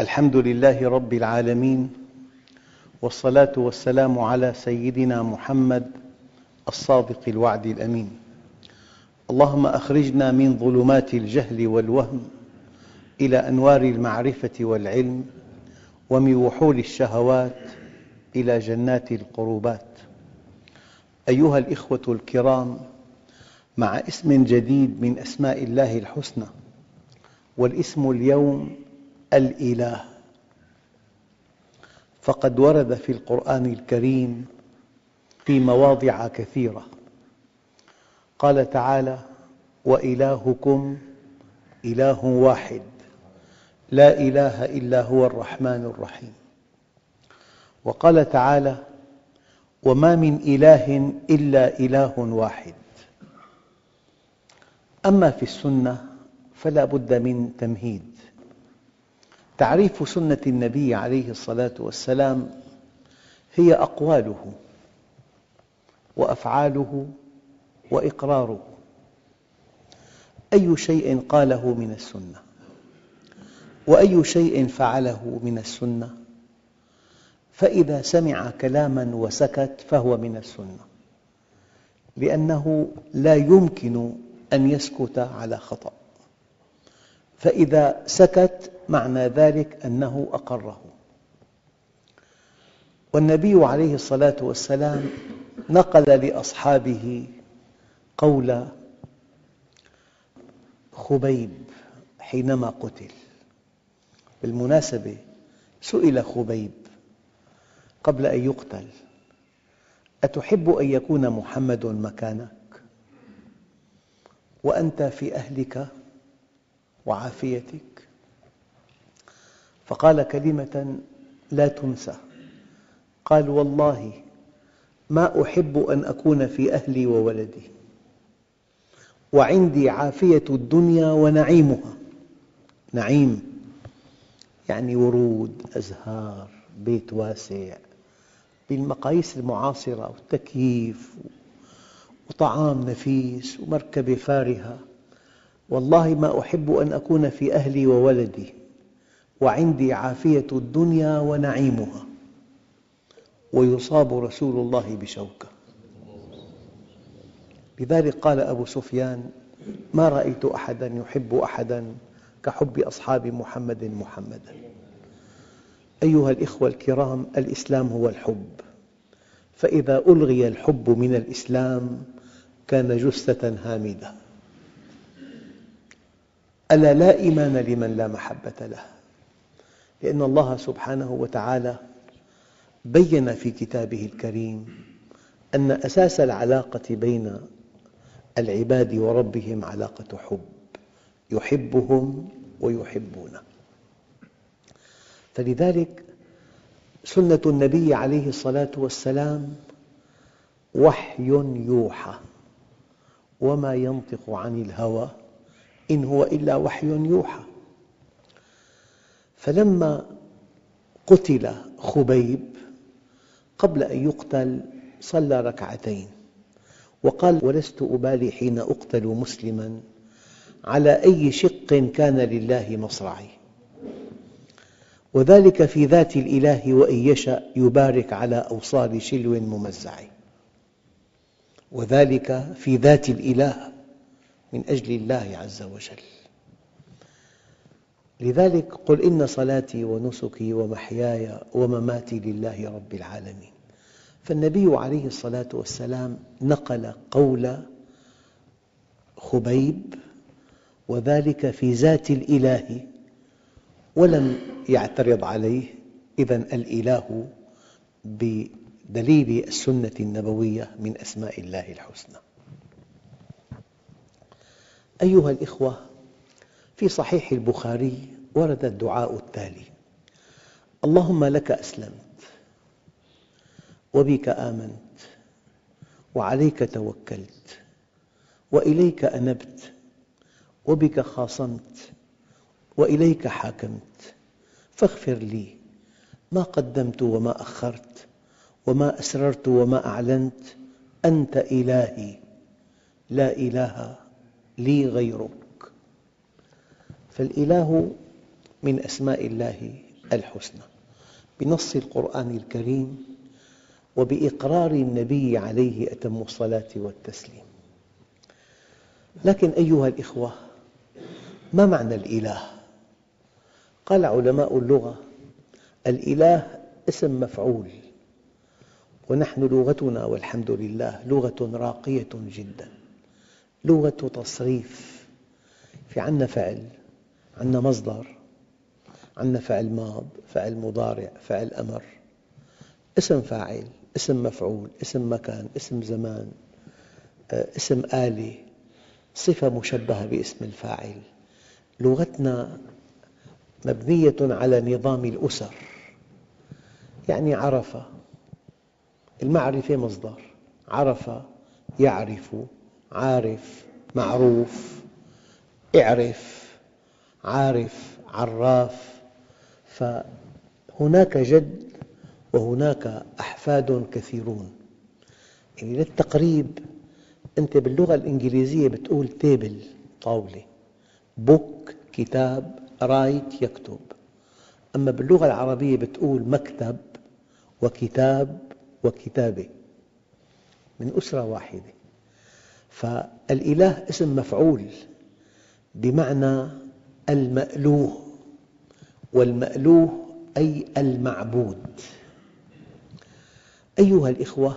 الحمد لله رب العالمين والصلاة والسلام على سيدنا محمد الصادق الوعد الأمين. اللهم أخرجنا من ظلمات الجهل والوهم إلى أنوار المعرفة والعلم ومن وحول الشهوات إلى جنات القربات. أيها الأخوة الكرام مع اسم جديد من أسماء الله الحسنى والاسم اليوم الإله. فقد ورد في القرآن الكريم في مواضع كثيرة. قال تعالى وإلهكم إله واحد. لا إله إلا هو الرحمن الرحيم. وقال تعالى وما من إله إلا إله واحد. أما في السنة فلا بد من تمهيد. تعريف سنة النبي عليه الصلاة والسلام هي أقواله وأفعاله وإقراره. أي شيء قاله من السنة؟ وأي شيء فعله من السنة؟ فإذا سمع كلاماً وسكت فهو من السنة لأنه لا يمكن أن يسكت على خطأ. فإذا سكت معنى ذلك أنه أقره. والنبي عليه الصلاة والسلام نقل لأصحابه قول خبيب حينما قتل. بالمناسبة سئل خبيب قبل أن يقتل أتحب أن يكون محمد مكانك؟ وأنت في أهلك؟ وعافيتك. فقال كلمة لا تنسى. قال والله ما أحب أن أكون في أهلي وولدي. وعندي عافية الدنيا ونعيمها. نعيم يعني ورود أزهار بيت واسع بالمقاييس المعاصرة وتكييف وطعام نفيس ومركبة فارهة. والله ما أحب أن أكون في أهلي وولدي وعندي عافية الدنيا ونعيمها. ويصاب رسول الله بشوكة. لذلك قال أبو سفيان ما رأيت أحداً يحب أحداً كحب أصحاب محمد محمداً. أيها الأخوة الكرام الإسلام هو الحب. فإذا ألغي الحب من الإسلام كان جثة هامدة. ألا لا إيمان لمن لا محبة له؟ لأن الله سبحانه وتعالى بين في كتابه الكريم أن أساس العلاقة بين العباد وربهم علاقة حب يحبهم ويحبونه. فلذلك سنة النبي عليه الصلاة والسلام وحي يوحى وما ينطق عن الهوى إن هو إلا وحي يوحى. فلما قتل خبيب قبل أن يقتل صلى ركعتين وقال ولست أبالي حين أقتل مسلماً. على أي شق كان لله مصرعي. وذلك في ذات الإله وإن يشأ يبارك على أوصال شلو ممزع وذلك في ذات الإله من أجل الله عز وجل. لذلك قل إن صلاتي ونسكي ومحياي ومماتي لله رب العالمين. فالنبي عليه الصلاة والسلام نقل قول خبيب وذلك في ذات الإله ولم يعترض عليه. إذا الإله بدليل السنة النبوية من أسماء الله الحسنى. أيها الإخوة في صحيح البخاري ورد الدعاء التالي اللهم لك أسلمت وبك آمنت وعليك توكلت وإليك أنبت وبك خاصمت وإليك حاكمت فاغفر لي ما قدمت وما أخرت وما أسررت وما أعلنت أنت إلهي لا إله لي غيرك. فالإله من أسماء الله الحسنى. بنص القرآن الكريم وبإقرار النبي عليه أتم الصلاة والتسليم. لكن أيها الإخوة ما معنى الإله؟ قال علماء اللغة الإله اسم مفعول ونحن لغتنا والحمد لله لغة راقية جدا. لغة تصريف. في عنا فعل عنا مصدر عنا فعل ماض فعل مضارع فعل أمر. اسم فاعل اسم مفعول اسم مكان اسم زمان آه، اسم آلة صفة مشبهة باسم الفاعل. لغتنا مبنية على نظام الأسر يعني عرف. المعرفة مصدر عرف يعرف. عارف معروف اعرف عارف عراف. فهناك جد وهناك أحفاد كثيرون. يعني للتقريب أنت باللغة الإنجليزية بتقول تيبل طاولة book كتاب write يكتب. أما باللغة العربية بتقول مكتب وكتاب وكتابة. من أسرة واحدة. فالإله اسم مفعول بمعنى المألوه والمألوه أي المعبود. أيها الإخوة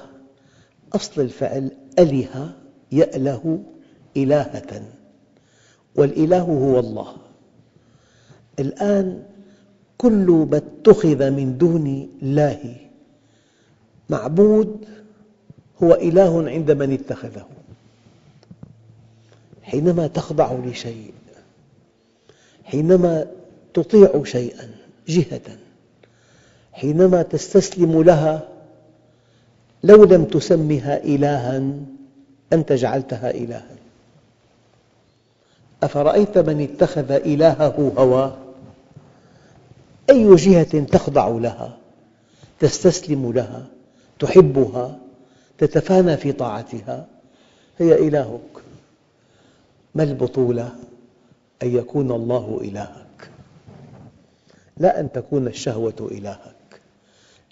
أصل الفعل أله يأله إلهة والإله هو الله. الآن كل ما اتخذ من دون الله معبود هو إله عند من اتخذه. حينما تخضع لشيء حينما تطيع شيئا جهة حينما تستسلم لها لو لم تسمها إلها أنت جعلتها إلها. أفرأيت من اتخذ إلهه هواه أي جهة تخضع لها تستسلم لها تحبها تتفانى في طاعتها؟ هي إلهك. ما البطولة؟ أن يكون الله إلهك. لا أن تكون الشهوة إلهك.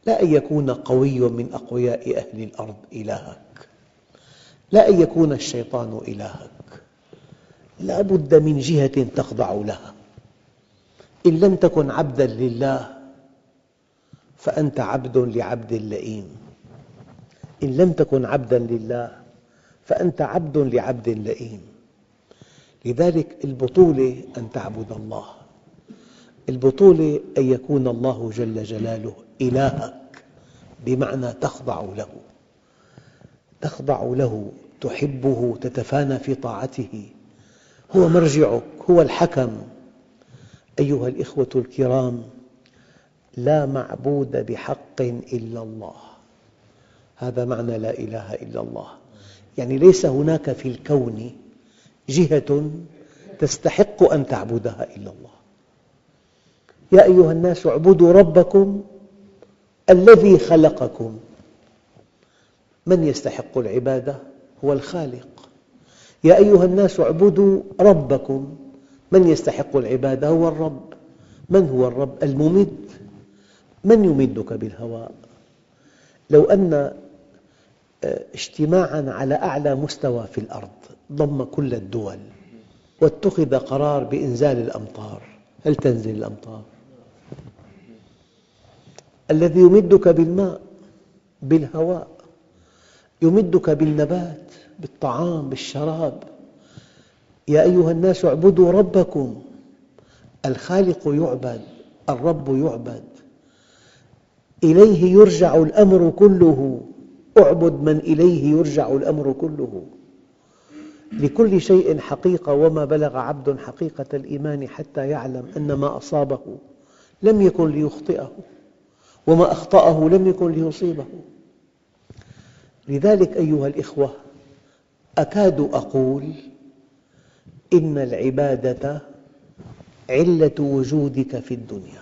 لا أن يكون قوي من أقوياء أهل الأرض إلهك. لا أن يكون الشيطان إلهك. لا بد من جهة تخضع لها. إن لم تكن عبدا لله فأنت عبد لعبد لئيم. إن لم تكن عبدا لله فأنت عبد لعبد لئيم. لذلك البطولة أن تعبد الله. البطولة أن يكون الله جل جلاله إلهك بمعنى تخضع له. تخضع له تحبه تتفانى في طاعته. هو مرجعك هو الحكم. أيها الإخوة الكرام لا معبود بحق إلا الله. هذا معنى لا إله إلا الله. يعني ليس هناك في الكون جهة تستحق أن تعبدها إلا الله. يا أيها الناس اعبدوا ربكم الذي خلقكم. من يستحق العبادة؟ هو الخالق. يا أيها الناس اعبدوا ربكم. من يستحق العبادة؟ هو الرب. من هو الرب؟ الممد. من يمدك بالهواء؟ لو أن آه، اجتماعاً على أعلى مستوى في الأرض ضم كل الدول واتخذ قرار بإنزال الأمطار. هل تنزل الأمطار؟ الذي يمدك بالماء بالهواء يمدك بالنبات بالطعام بالشراب. يا أيها الناس اعبدوا ربكم. الخالق يعبد الرب يعبد. إليه يرجع الأمر كله. اعبد من إليه يرجع الأمر كله. لكل شيء حقيقة وما بلغ عبد حقيقة الإيمان حتى يعلم أن ما أصابه لم يكن ليخطئه وما أخطأه لم يكن ليصيبه. لذلك أيها الإخوة أكاد أقول إن العبادة علة وجودك في الدنيا.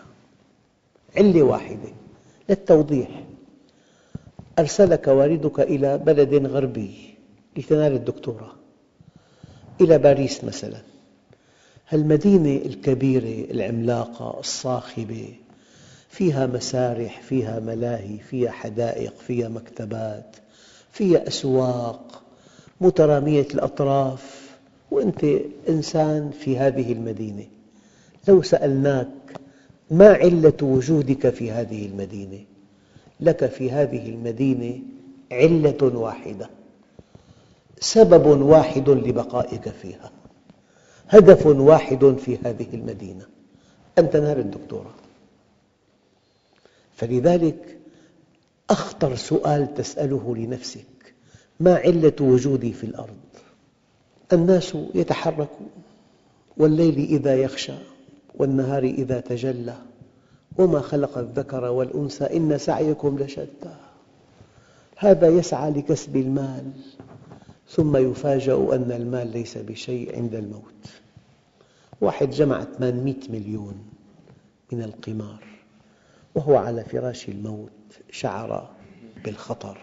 علة واحدة للتوضيح. أرسلك والدك إلى بلد غربي لتنال الدكتوراه. إلى باريس مثلا. هالمدينة الكبيرة العملاقة الصاخبة فيها مسارح فيها ملاهي فيها حدائق فيها مكتبات فيها أسواق مترامية الأطراف. وأنت إنسان في هذه المدينة. لو سألناك ما علة وجودك في هذه المدينة؟ لك في هذه المدينة علة واحدة. سبب واحد لبقائك فيها. هدف واحد في هذه المدينة. أن تنال الدكتوراه فلذلك أخطر سؤال تسأله لنفسك. ما علة وجودي في الأرض؟ الناس يتحركون. والليل إذا يغشى والنهار إذا تجلى. وما خلق الذكر والأنثى إن سعيكم لشتى. هذا يسعى لكسب المال. ثم يفاجأ أن المال ليس بشيء عند الموت. واحد جمع 800 مليون من القمار وهو على فراش الموت شعر بالخطر.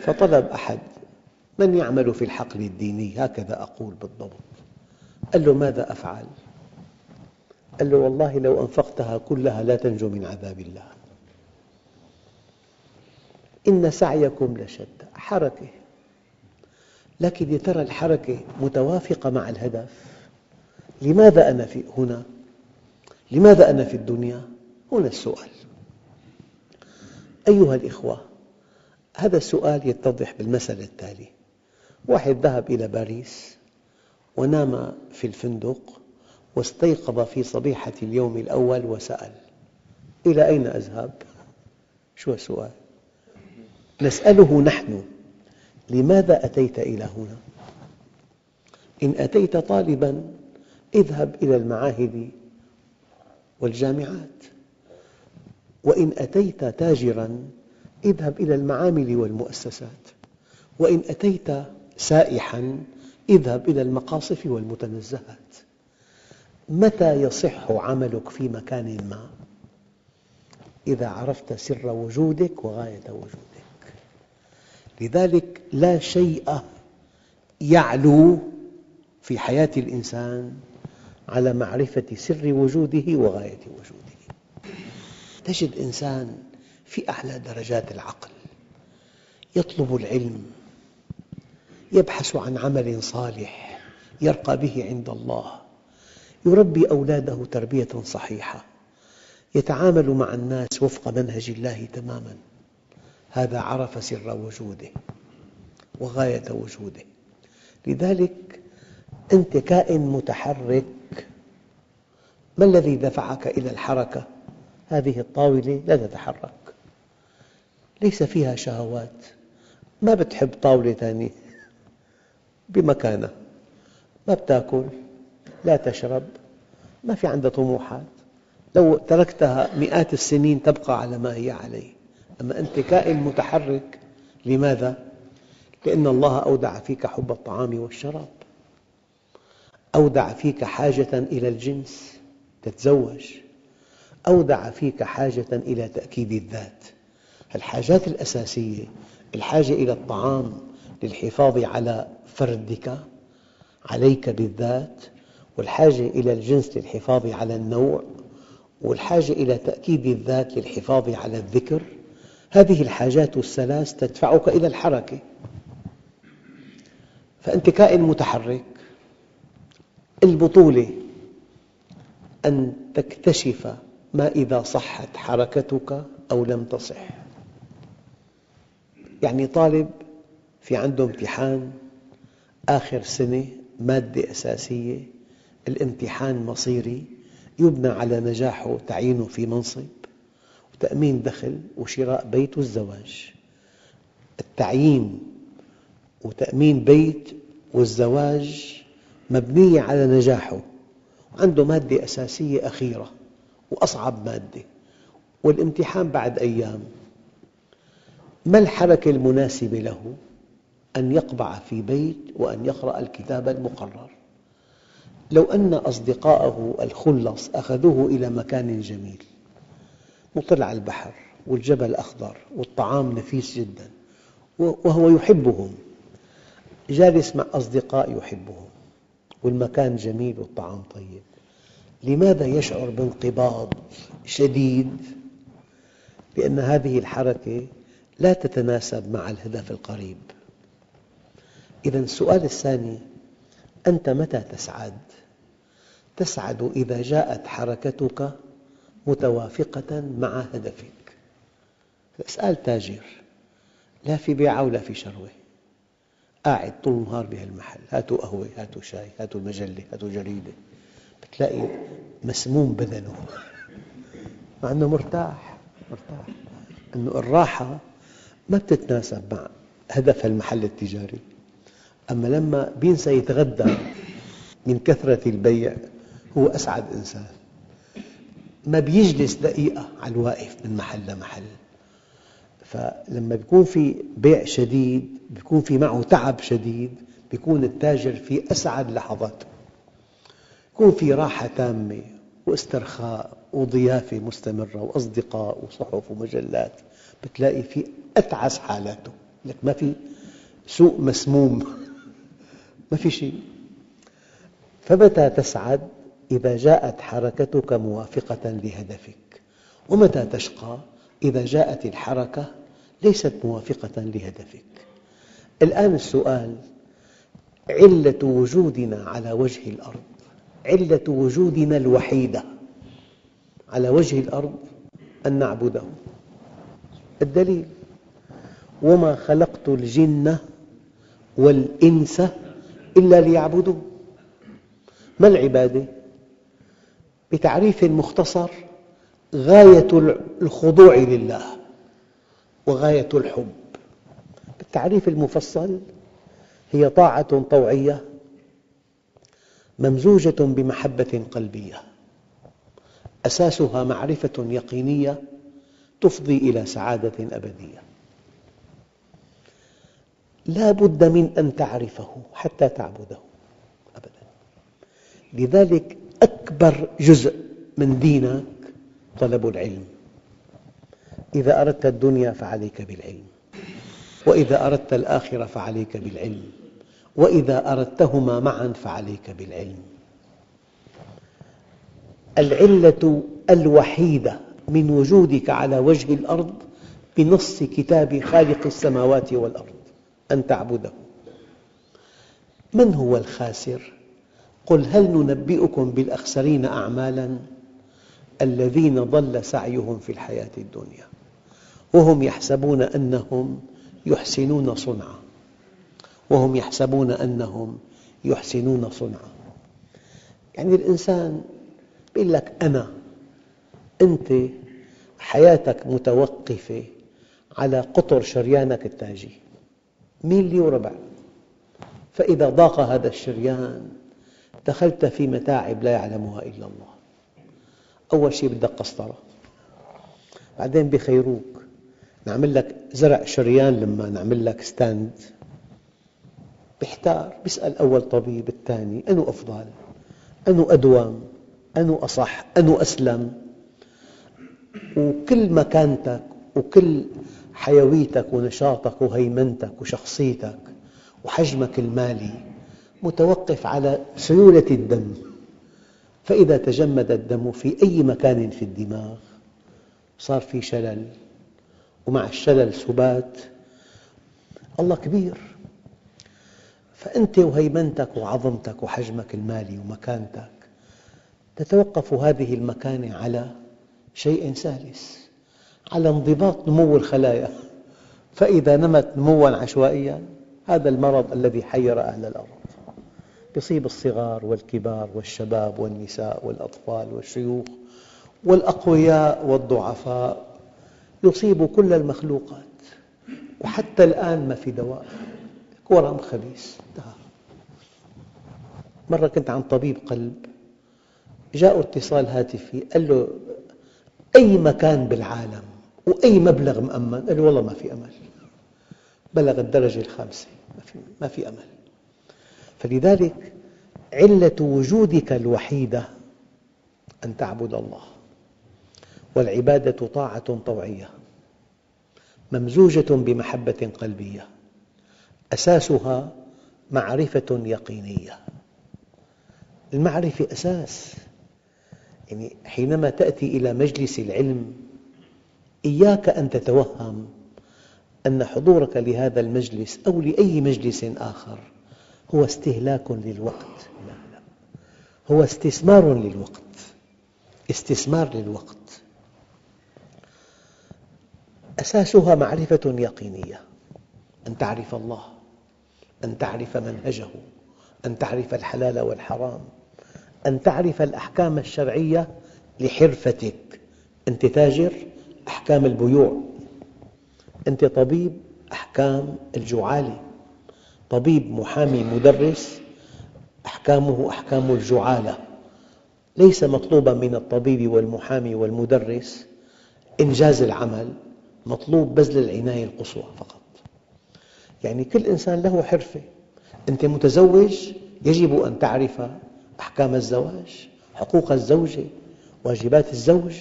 فطلب أحد من يعمل في الحقل الديني؟ هكذا أقول بالضبط. قال له ماذا أفعل؟ قال له والله لو أنفقتها كلها لا تنجو من عذاب الله. إن سعيكم لشتى حركة. لكن يا ترى الحركة متوافقة مع الهدف لماذا أنا في هنا؟ لماذا أنا في الدنيا؟ هنا السؤال أيها الإخوة هذا السؤال يتضح بالمسألة التالية واحد ذهب إلى باريس ونام في الفندق واستيقظ في صبيحة اليوم الأول وسأل إلى أين أذهب؟ شو السؤال؟ نسأله نحن لماذا أتيت إلى هنا؟ إن أتيت طالباً اذهب إلى المعاهد والجامعات وإن أتيت تاجراً اذهب إلى المعامل والمؤسسات وإن أتيت سائحاً اذهب إلى المقاصف والمتنزهات متى يصح عملك في مكان ما؟ إذا عرفت سر وجودك وغاية وجودك لذلك لا شيء يعلو في حياة الإنسان على معرفة سر وجوده وغاية وجوده. تجد إنسان في أعلى درجات العقل يطلب العلم يبحث عن عمل صالح يرقى به عند الله يربي أولاده تربية صحيحة يتعامل مع الناس وفق منهج الله تماماً. هذا عرف سر وجوده وغاية وجوده. لذلك أنت كائن متحرك ما الذي دفعك إلى الحركة؟ هذه الطاولة لا تتحرك ليس فيها شهوات. ما بتحب طاولة ثانية؟ بمكانها ما بتأكل؟ لا تشرب. ما في عندها طموحات. لو تركتها مئات السنين تبقى على ما هي عليه. أما أنت كائن متحرك لماذا؟ لأن الله أودع فيك حب الطعام والشراب. أودع فيك حاجة إلى الجنس تتزوج. أودع فيك حاجة إلى تأكيد الذات. الحاجات الأساسية الحاجة إلى الطعام للحفاظ على فردك عليك بالذات. والحاجة إلى الجنس للحفاظ على النوع. والحاجة إلى تأكيد الذات للحفاظ على الذكر. هذه الحاجات الثلاث تدفعك إلى الحركة. فأنت كائن متحرك البطولة أن تكتشف ما إذا صحت حركتك أو لم تصح. يعني طالب في عنده امتحان آخر سنة مادة أساسية الامتحان مصيري يبنى على نجاحه تعيينه في منصب. وتأمين دخل وشراء بيت والزواج. التعيين وتأمين بيت والزواج مبنية على نجاحه عنده مادة أساسية أخيرة وأصعب مادة. والامتحان بعد أيام. ما الحركة المناسبة له؟ أن يقبع في بيت وأن يقرأ الكتاب المقرر. لو أن أصدقاءه الخلص أخذوه إلى مكان جميل. مطل على البحر والجبل أخضر والطعام نفيس جدا وهو يحبهم جالس مع أصدقاء يحبهم والمكان جميل والطعام طيب لماذا يشعر بانقباض شديد؟ لأن هذه الحركة لا تتناسب مع الهدف القريب إذا السؤال الثاني أنت متى تسعد؟ تسعد إذا جاءت حركتك متوافقة مع هدفك. اسأل تاجر لا في بيعة ولا في شروة. قاعد طول النهار بهالمحل هاتوا قهوة هاتوا شاي هاتوا مجلة هاتوا جريدة. بتلاقي مسموم بدنه مع أنه مرتاح مرتاح. أنه الراحة ما تتناسب مع هدف المحل التجاري. أما لما بينسى يتغدى من كثرة البيع هو أسعد إنسان. ما بيجلس دقيقة على الواقف من محل لمحل. فلما يكون في بيع شديد يكون في معه تعب شديد يكون التاجر في أسعد لحظاته يكون في راحة تامة واسترخاء وضيافة مستمرة وأصدقاء وصحف ومجلات بتلاقي في أتعس حالاته. لك ما في سوق مسموم. ما في شيء. فمتى تسعد؟ إذا جاءت حركتك موافقة لهدفك. ومتى تشقى؟ إذا جاءت الحركة ليست موافقة لهدفك. الآن السؤال علة وجودنا على وجه الأرض علة وجودنا الوحيدة على وجه الأرض أن نعبده. الدليل وما خلقت الجن والإنس إلا ليعبدون ما العبادة؟ بتعريف مختصر غاية الخضوع لله وغاية الحب. بالتعريف المفصل هي طاعة طوعية ممزوجة بمحبة قلبية. أساسها معرفة يقينية تفضي إلى سعادة أبدية. لا بد من أن تعرفه حتى تعبده أبدا. لذلك أكبر جزء من دينك طلب العلم. إذا أردت الدنيا فعليك بالعلم وإذا أردت الآخرة فعليك بالعلم وإذا أردتهما معا فعليك بالعلم. العلة الوحيدة من وجودك على وجه الأرض بنص كتاب خالق السماوات والأرض أن تعبده. من هو الخاسر؟ قل هل ننبئكم بالأخسرين أعمالاً الذين ضل سعيهم في الحياة الدنيا وهم يحسبون أنهم يحسنون صنعا وهم يحسبون أنهم يحسنون صنعا. يعني الإنسان يقول لك أنا أنت حياتك متوقفة على قطر شريانك التاجي ميلي وربع. فإذا ضاق هذا الشريان دخلت في متاعب لا يعلمها إلا الله. أول شيء بدك قسطرة. بعدين بخيروك. نعمل لك زرع شريان لما نعمل لك ستاند بيحتار بيسأل أول طبيب الثاني أنه أفضل؟ أنه أدوم؟ أنه أصح؟ أنه أسلم؟ وكل مكانتك وكل حيويتك ونشاطك وهيمنتك وشخصيتك وحجمك المالي متوقف على سيولة الدم. فإذا تجمد الدم في أي مكان في الدماغ صار في شلل ومع الشلل سبات. الله كبير. فأنت وهيمنتك وعظمتك وحجمك المالي ومكانتك تتوقف هذه المكانة على شيء ثالث على انضباط نمو الخلايا. فإذا نمت نمواً عشوائياً هذا المرض الذي حير أهل الأرض. يصيب الصغار والكبار والشباب والنساء والأطفال والشيوخ والأقوياء والضعفاء يصيب كل المخلوقات. وحتى الآن ما في دواء ورم خبيث. انتهى. مرة كنت عند طبيب قلب جاء اتصال هاتفي قال له أي مكان بالعالم وأي مبلغ مأمن؟ قال له والله ما في أمل. بلغ الدرجة الخامسة ما في أمل. فلذلك علة وجودك الوحيدة أن تعبد الله. والعبادة طاعة طوعية ممزوجة بمحبة قلبية أساسها معرفة يقينية. المعرفة أساس يعني حينما تأتي إلى مجلس العلم إياك أن تتوهم أن حضورك لهذا المجلس أو لأي مجلس آخر هو استهلاك للوقت. لا لا هو استثمار للوقت. استثمار للوقت. أساسها معرفة يقينية. أن تعرف الله. أن تعرف منهجه. أن تعرف الحلال والحرام. أن تعرف الأحكام الشرعية لحرفتك. أنت تاجر أحكام البيوع. أنت طبيب أحكام الجعالة طبيب محامي مدرس أحكامه أحكام الجعالة. ليس مطلوبا من الطبيب والمحامي والمدرس إنجاز العمل مطلوب بذل العناية القصوى فقط. يعني كل إنسان له حرفة. أنت متزوج يجب أن تعرف أحكام الزواج حقوق الزوجة واجبات الزوج.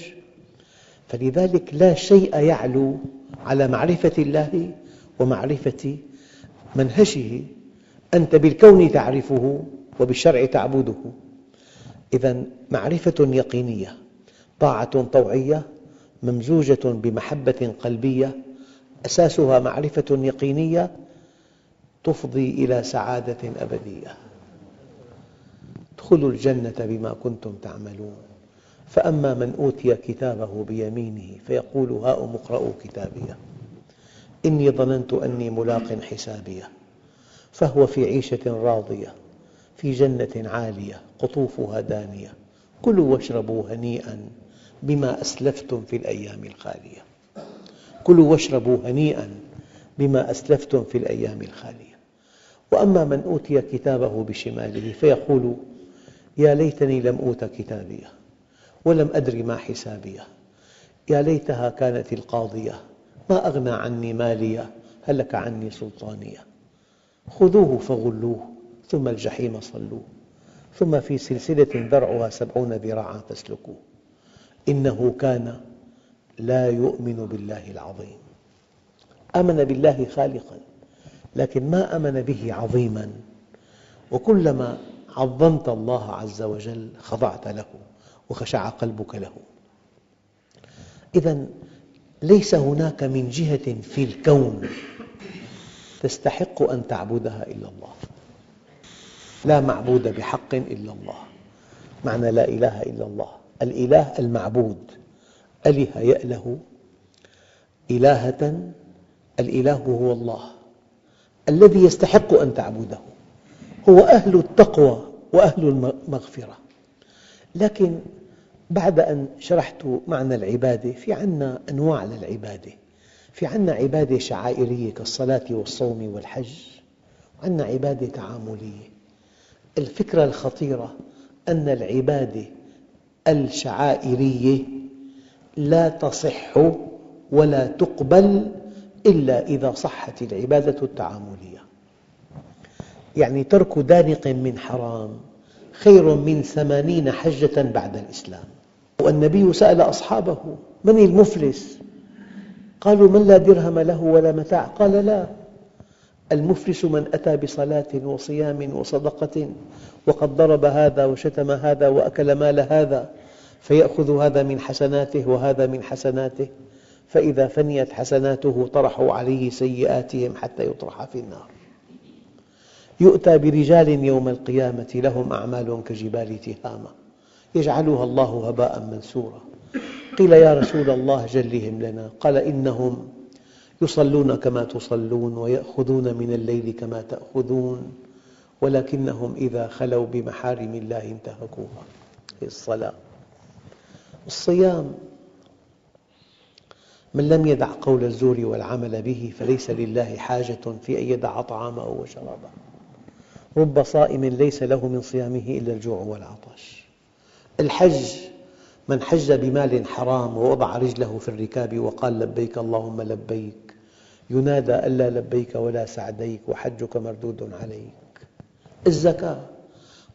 فلذلك لا شيء يعلو على معرفة الله ومعرفة منهجه أنت بالكون تعرفه وبالشرع تعبده. إذا معرفة يقينية طاعة طوعية ممزوجة بمحبة قلبية أساسها معرفة يقينية تفضي إلى سعادة أبدية. ادخلوا الجنة بما كنتم تعملون. فأما من أوتي كتابه بيمينه فيقول هاؤم اقرءوا كتابيه إني ظننت أني ملاق حسابية فهو في عيشة راضية في جنة عالية قطوفها دانية كلوا واشربوا هنيئا بما أسلفتم في الأيام الخالية. كلوا واشربوا هنيئا بما أسلفتم في الأيام الخالية. وأما من أوتي كتابه بشماله فيقول يا ليتني لم أوت كتابية ولم أدر ما حسابية. يا ليتها كانت القاضية ما أغنى عني ماليه هلك عني سلطانية؟ خذوه فغلوه ثم الجحيم صلوه ثم في سلسلة ذرعها سبعون ذراعا فاسلكوه. إنه كان لا يؤمن بالله العظيم. آمن بالله خالقا لكن ما آمن به عظيما. وكلما عظمت الله عز وجل خضعت له وخشع قلبك له. إذا ليس هناك من جهة في الكون تستحق أن تعبدها إلا الله. لا معبود بحق إلا الله. معنى لا إله إلا الله. الإله المعبود. أله يأله إلهة. الإله هو الله. الذي يستحق أن تعبده. هو أهل التقوى وأهل المغفرة. لكن بعد أن شرحت معنى العبادة في عنا أنواع للعبادة. في عنا عبادة شعائرية كالصلاة والصوم والحج وعنا عبادة تعاملية. الفكرة الخطيرة أن العبادة الشعائرية لا تصح ولا تقبل إلا إذا صحت العبادة التعاملية. يعني ترك دانق من حرام خير من ثمانين حجة بعد الإسلام. والنبي سأل أصحابه من المفلس؟ قالوا من لا درهم له ولا متاع. قال لا. المفلس من أتى بصلاة وصيام وصدقة وقد ضرب هذا وشتم هذا وأكل مال هذا فيأخذ هذا من حسناته وهذا من حسناته فإذا فنيت حسناته طرحوا عليه سيئاتهم حتى يطرح في النار. يؤتى برجال يوم القيامة لهم أعمال كجبال تهامة. يجعلها الله هباء منثورا. قيل يا رسول الله جلهم لنا. قال إنهم يصلون كما تصلون ويأخذون من الليل كما تأخذون ولكنهم إذا خلوا بمحارم الله انتهكوها. الصلاة. الصيام من لم يدع قول الزور والعمل به فليس لله حاجة في أن يدع طعامه وشرابه. رب صائم ليس له من صيامه إلا الجوع والعطش. الحج من حج بمال حرام ووضع رجله في الركاب وقال لبيك اللهم لبيك ينادى ألا لبيك ولا سعديك وحجك مردود عليك. الزكاة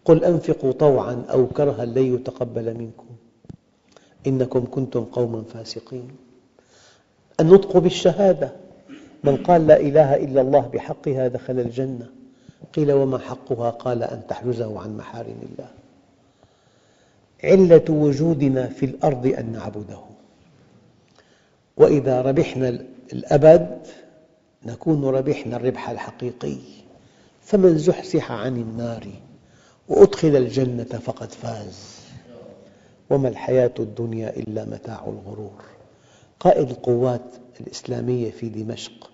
قل أنفقوا طوعا أو كرها لن يتقبل منكم. إنكم كنتم قوما فاسقين. النطق بالشهادة من قال لا إله إلا الله بحقها دخل الجنة. قيل وما حقها؟ قال أن تحجزه عن محارم الله. علة وجودنا في الأرض أن نعبده. وإذا ربحنا الأبد نكون ربحنا الربح الحقيقي. فمن زحزح عن النار وأدخل الجنة فقد فاز. وما الحياة الدنيا إلا متاع الغرور. قائد القوات الإسلامية في دمشق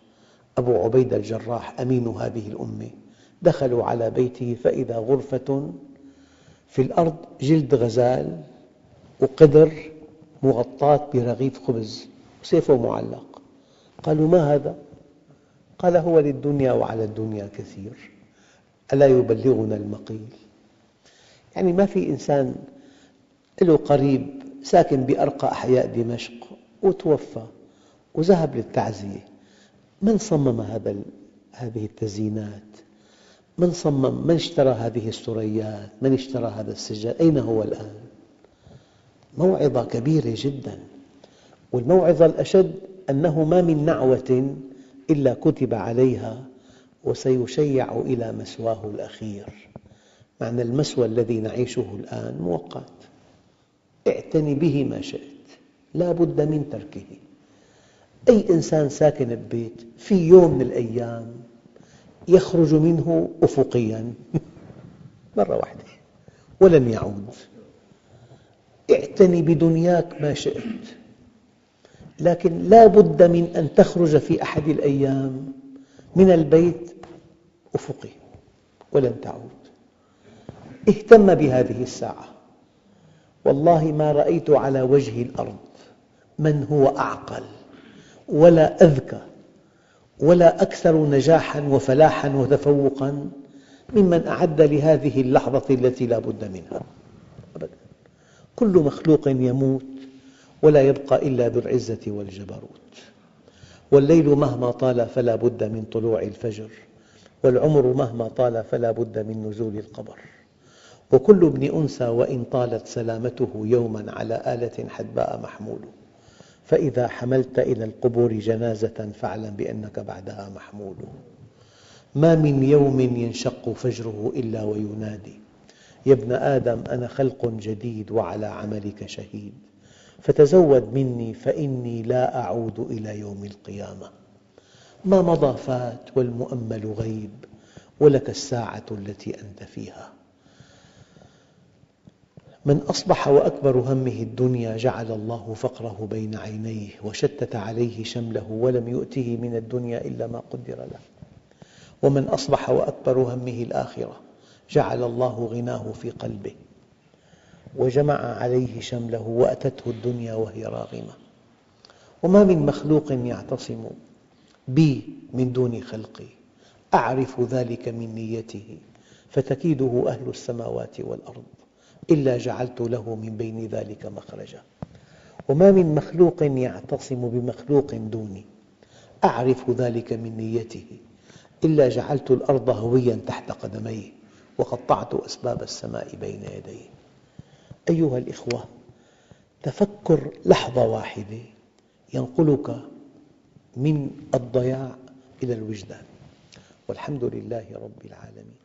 أبو عبيدة الجراح أمين هذه الأمة. دخلوا على بيته فإذا غرفة في الأرض جلد غزال وقدر مغطاة برغيف خبز وسيفه معلق قالوا ما هذا؟ قال هو للدنيا وعلى الدنيا كثير ألا يبلغنا المقيل يعني ما في إنسان له قريب ساكن بأرقى أحياء دمشق وتوفى وذهب للتعزية من صمم هذا هذه التزيينات؟ من صمم؟ من اشترى هذه السريات؟ من اشترى هذا السجاد؟ أين هو الآن؟ موعظة كبيرة جدا والموعظة الأشد أنه ما من نعوة إلا كتب عليها وسيشيع إلى مسواه الأخير معنى المسوى الذي نعيشه الآن مؤقت اعتني به ما شئت لا بد من تركه أي إنسان ساكن ببيت في يوم من الأيام يخرج منه أفقياً. مرة واحدة. ولن يعود. اعتني بدنياك ما شئت. لكن لا بد من أن تخرج في أحد الأيام من البيت أفقي. ولن تعود. اهتم بهذه الساعة. والله ما رأيت على وجه الأرض من هو أعقل ولا أذكى. ولا أكثر نجاحاً وفلاحاً وتفوقاً ممن أعد لهذه اللحظة التي لا بد منها. أبداً. كل مخلوق يموت ولا يبقى إلا ذو العزة والجبروت. والليل مهما طال فلا بد من طلوع الفجر والعمر مهما طال فلا بد من نزول القبر. وكل ابن أنثى وإن طالت سلامته يوما على آلة حدباء محمول. فإذا حملت إلى القبور جنازة فاعلم بأنك بعدها محمول ما من يوم ينشق فجره إلا وينادي. يا ابن آدم أنا خلق جديد وعلى عملك شهيد. فتزود مني فإني لا أعود إلى يوم القيامة. ما مضى فات والمؤمل غيب ولك الساعة التي أنت فيها. من أصبح وأكبر همه الدنيا جعل الله فقره بين عينيه وشتت عليه شمله ولم يؤته من الدنيا إلا ما قدر له. ومن أصبح وأكبر همه الآخرة جعل الله غناه في قلبه وجمع عليه شمله وأتته الدنيا وهي راغمة. وما من مخلوق يعتصم بي من دون خلقي أعرف ذلك من نيته فتكيده أهل السماوات والأرض. إلا جعلت له من بين ذلك مخرجا. وما من مخلوق يعتصم بمخلوق دوني. أعرف ذلك من نيته. إلا جعلت الأرض هويا تحت قدميه. وقطعت أسباب السماء بين يديه. أيها الأخوة تفكر لحظة واحدة ينقلك من الضياع إلى الوجدان. والحمد لله رب العالمين.